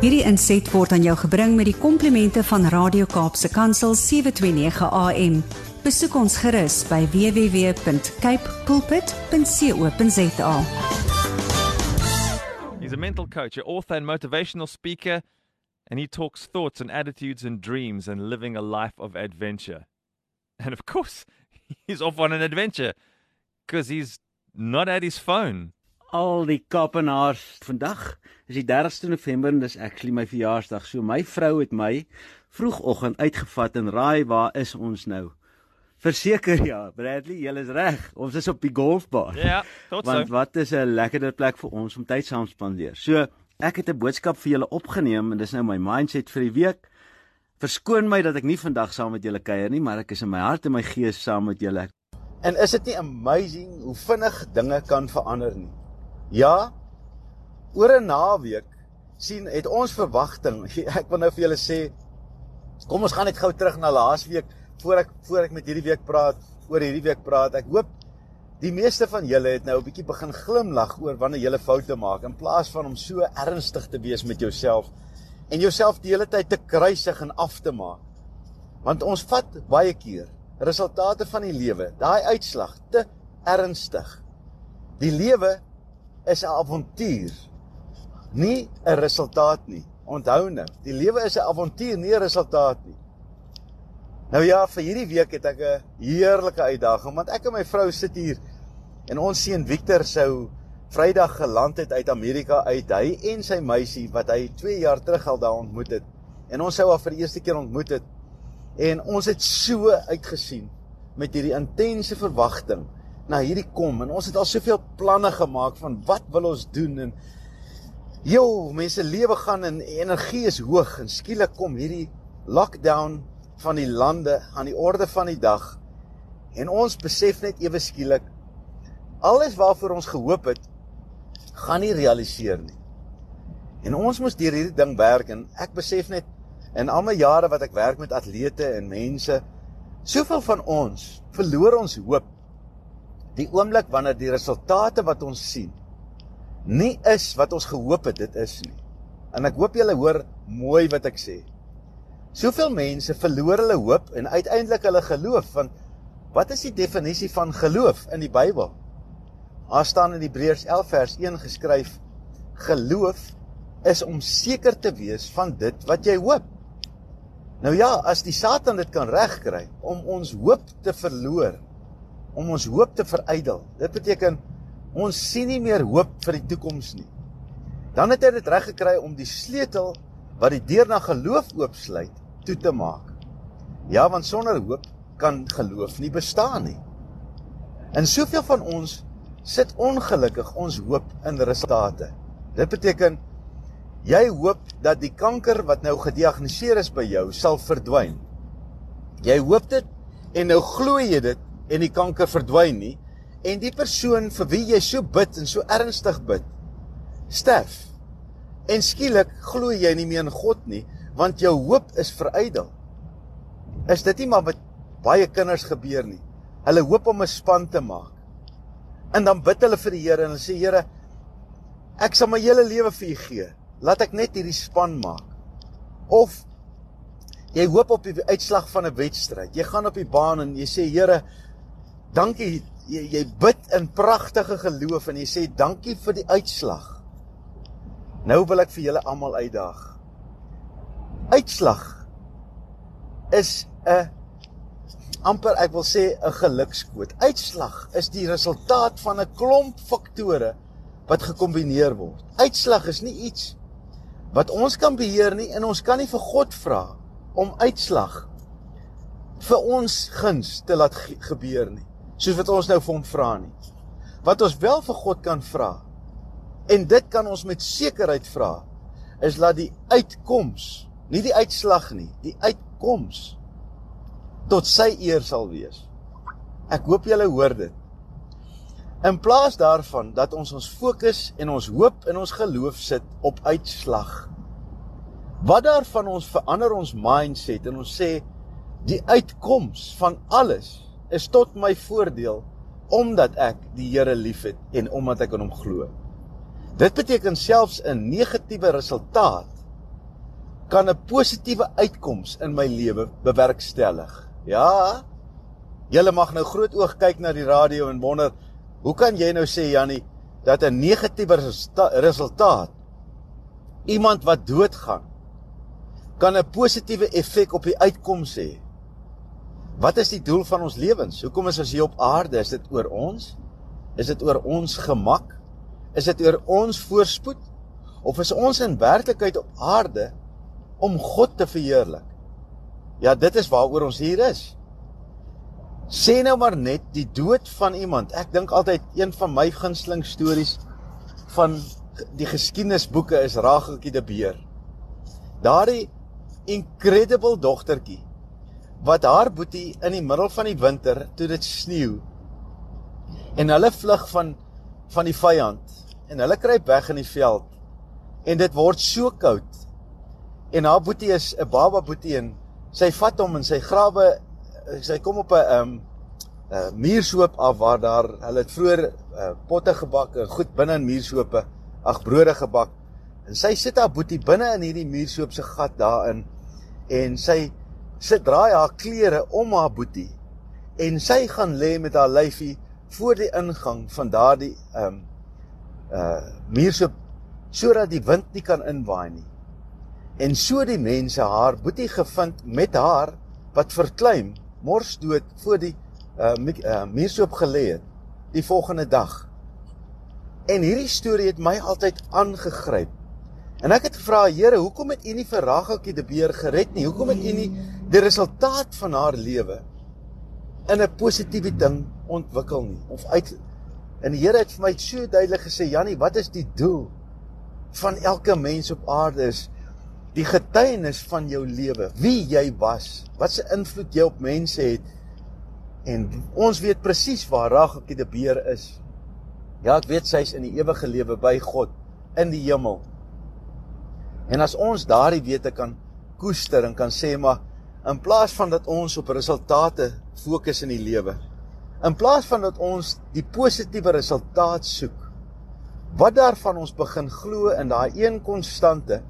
Hierdie inset word aan jou gebring met die komplimente van Radio Kaapse Kansel 729 AM. Besoek ons gerus by www.cape pulpit.co.za. He's a mental coach, an author, and motivational speaker, and he talks thoughts and attitudes and dreams and living a life of adventure. And of course, he's off on an adventure because he's not at his phone. Al die Kaapenaars vandag is die 30ste November en dis actually my verjaarsdag. So my vrou het my vroegoggend uitgevat en raai waar is ons nou? Verseker ja, Bradley, jy is reg. Ons is op die golfbaan. Ja, tot Want so. wat is 'n lekkerder plek vir ons om tyd saam te spandeer. So, ek het 'n boodskap vir julle opgeneem en dis nou my mindset vir die week. Verskoon my dat ek nie vandag saam met julle kuier nie, maar ek is in my hart en my gees saam met julle. En is dit nie amazing hoe vinnig dinge kan verander nie? Ja. Oor 'n naweek sien het ons verwagting. Ek wil nou vir julle sê kom ons gaan net gou terug na laasweek voor ek voor ek met hierdie week praat, oor hierdie week praat. Ek hoop die meeste van julle het nou 'n bietjie begin glimlag oor wanneer julle foute maak in plaas van om so ernstig te wees met jouself en jouself die hele tyd te kruisig en af te maak. Want ons vat baie keer resultate van die lewe, daai uitslag te ernstig. Die lewe is 'n avontuur, nie 'n resultaat nie. Onthou nou, die lewe is 'n avontuur, nie 'n resultaat nie. Nou ja, vir hierdie week het ek 'n heerlike uitdaging want ek en my vrou sit hier en ons seun Victor sou Vrydag geland het uit Amerika uit, hy en sy meisie wat hy 2 jaar terug al daar ontmoet het. En ons sou haar vir die eerste keer ontmoet het. En ons het so uitgesien met hierdie intense verwagting na hierdie kom en ons het al soveel planne gemaak van wat wil ons doen en Jo, mense lewe gaan en energie is hoog en skielik kom hierdie lockdown van die lande aan die orde van die dag. En ons besef net ewe skielik alles waarvoor ons gehoop het gaan nie realiseer nie. En ons moes deur hierdie ding werk en ek besef net in al my jare wat ek werk met atlete en mense, soveel van ons verloor ons hoop die oomblik wanneer die resultate wat ons sien nie is wat ons gehoop het dit is nie. En ek hoop julle hoor mooi wat ek sê. Soveel mense verloor hulle hoop en uiteindelik hulle geloof want wat is die definisie van geloof in die Bybel? Daar staan in Hebreërs 11 vers 1 geskryf: Geloof is om seker te wees van dit wat jy hoop. Nou ja, as die Satan dit kan regkry om ons hoop te verloor, om ons hoop te verydel. Dit beteken ons sien nie meer hoop vir die toekoms nie. Dan het hy dit reg gekry om die sleutel wat die deur na geloof oopsluit toe te maak. Ja, want sonder hoop kan geloof nie bestaan nie. En soveel van ons sit ongelukkig ons hoop in resultate. Dit beteken jy hoop dat die kanker wat nou gediagnoseer is by jou sal verdwyn. Jy hoop dit en nou glo jy dit en die kanker verdwyn nie en die persoon vir wie jy so bid en so ernstig bid sterf. En skielik glo jy nie meer in God nie want jou hoop is verydel. Is dit nie maar wat baie kinders gebeur nie? Hulle hoop om 'n span te maak. En dan bid hulle vir die Here en hulle sê Here, ek sal my hele lewe vir U gee. Laat ek net hierdie span maak. Of jy hoop op die uitslag van 'n wedstryd. Jy gaan op die baan en jy sê Here, dankie. Jy, jy bid in pragtige geloof en jy sê dankie vir die uitslag. Nou wil ek vir julle almal uitdaag. Uitslag is 'n amper ek wil sê 'n gelukskoot. Uitslag is die resultaat van 'n klomp faktore wat gekombineer word. Uitslag is nie iets wat ons kan beheer nie en ons kan nie vir God vra om uitslag vir ons guns te laat ge gebeur nie, soos wat ons nou vir hom vra nie. Wat ons wel vir God kan vra en dit kan ons met sekerheid vra is laat die uitkoms, nie die uitslag nie, die uitkoms tot sy eer sal wees. Ek hoop julle hoor dit. In plaas daarvan dat ons ons fokus en ons hoop en ons geloof sit op uitslag. Wat daarvan ons verander ons mindset en ons sê die uitkoms van alles is tot my voordeel omdat ek die Here liefhet en omdat ek aan hom glo. Dit beteken selfs 'n negatiewe resultaat kan 'n positiewe uitkoms in my lewe bewerkstellig. Ja. Julle mag nou groot oog kyk na die radio en wonder, hoe kan jy nou sê Jannie dat 'n negatiewe resultaat iemand wat doodgaan kan 'n positiewe effek op die uitkoms hê? Wat is die doel van ons lewens? Hoekom is ons hier op aarde? Is dit oor ons? Is dit oor ons gemak? Is dit oor ons voorspoed? Of is ons in werklikheid op aarde om God te verheerlik. Ja, dit is waaroor ons hier is. Sê nou maar net die dood van iemand. Ek dink altyd een van my gunsteling stories van die geskiedenisboeke is Rageltjie die beer. Daardie incredible dogtertjie wat haar boetie in die middel van die winter toe dit sneeu en hulle vlug van van die vyand en hulle kruip weg in die veld en dit word so koud En haar boetie is 'n baba boetie en sy vat hom en sy grawe sy kom op 'n ehm um, 'n uh, muursoop af waar daar hulle het vroeër uh, potte gebak en goed binne in muursope ag brode gebak en sy sit haar boetie binne in hierdie muursoop se gat daarin en sy sit draai haar klere om haar boetie en sy gaan lê met haar lyfie voor die ingang van daardie ehm um, uh muursoop sodat die wind nie kan inwaai nie En so die mense haar boetie gevind met haar wat verkleim mors dood voor die uh, uh muursoop gelê het die volgende dag. En hierdie storie het my altyd aangegryp. En ek het gevra, Here, hoekom het U nie vir Rageltjie die beer gered nie? Hoekom het U nie die resultaat van haar lewe in 'n positiewe ding ontwikkel nie? Of uit En die Here het vir my so duidelik gesê, Jannie, wat is die doel van elke mens op aarde is die getuienis van jou lewe, wie jy was, wat se invloed jy op mense het. En ons weet presies waar Rageltjie die beer is. Ja, ek weet sy's in die ewige lewe by God in die hemel. En as ons daardie wete kan koester en kan sê maar in plaas van dat ons op resultate fokus in die lewe, in plaas van dat ons die positiewe resultaat soek, wat daarvan ons begin glo in daai een konstante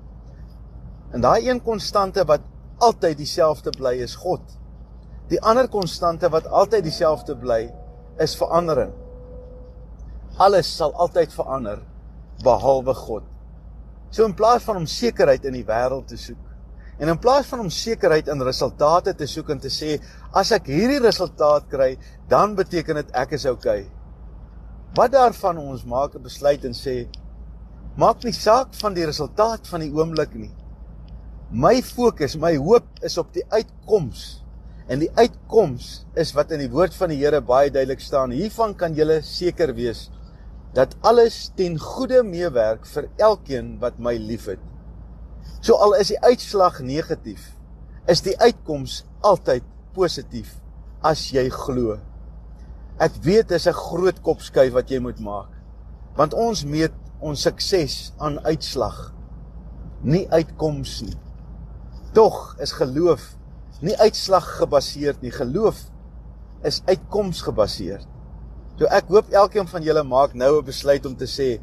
En daai een konstante wat altyd dieselfde bly is God. Die ander konstante wat altyd dieselfde bly is verandering. Alles sal altyd verander behalwe God. So in plaas van om sekerheid in die wêreld te soek en in plaas van om sekerheid in resultate te soek en te sê as ek hierdie resultaat kry, dan beteken dit ek is oukei. Wat daarvan ons maak 'n besluit en sê maak nie saak van die resultaat van die oomblik nie. My fokus, my hoop is op die uitkoms. En die uitkoms is wat in die woord van die Here baie duidelik staan. Hiervan kan jy seker wees dat alles ten goeie meewerk vir elkeen wat my liefhet. So al is die uitslag negatief, is die uitkoms altyd positief as jy glo. Ek weet dis 'n groot kopskuif wat jy moet maak. Want ons meet ons sukses aan uitslag, nie uitkoms nie. Tog is geloof nie uitslag gebaseerd nie. Geloof is uitkoms gebaseerd. So ek hoop elkeen van julle maak nou 'n besluit om te sê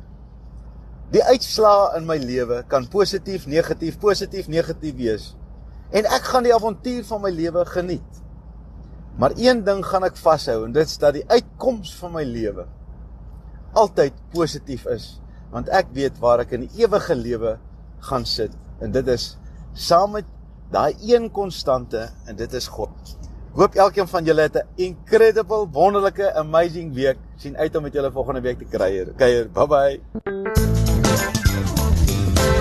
die uitslae in my lewe kan positief, negatief, positief, negatief wees. En ek gaan die avontuur van my lewe geniet. Maar een ding gaan ek vashou en dit is dat die uitkoms van my lewe altyd positief is, want ek weet waar ek in die ewige lewe gaan sit en dit is saam met daai een konstante en dit is God. Hoop elkeen van julle het 'n incredible, wonderlike, amazing week. sien uit om met julle volgende week te kuier. Kuier. Bye bye.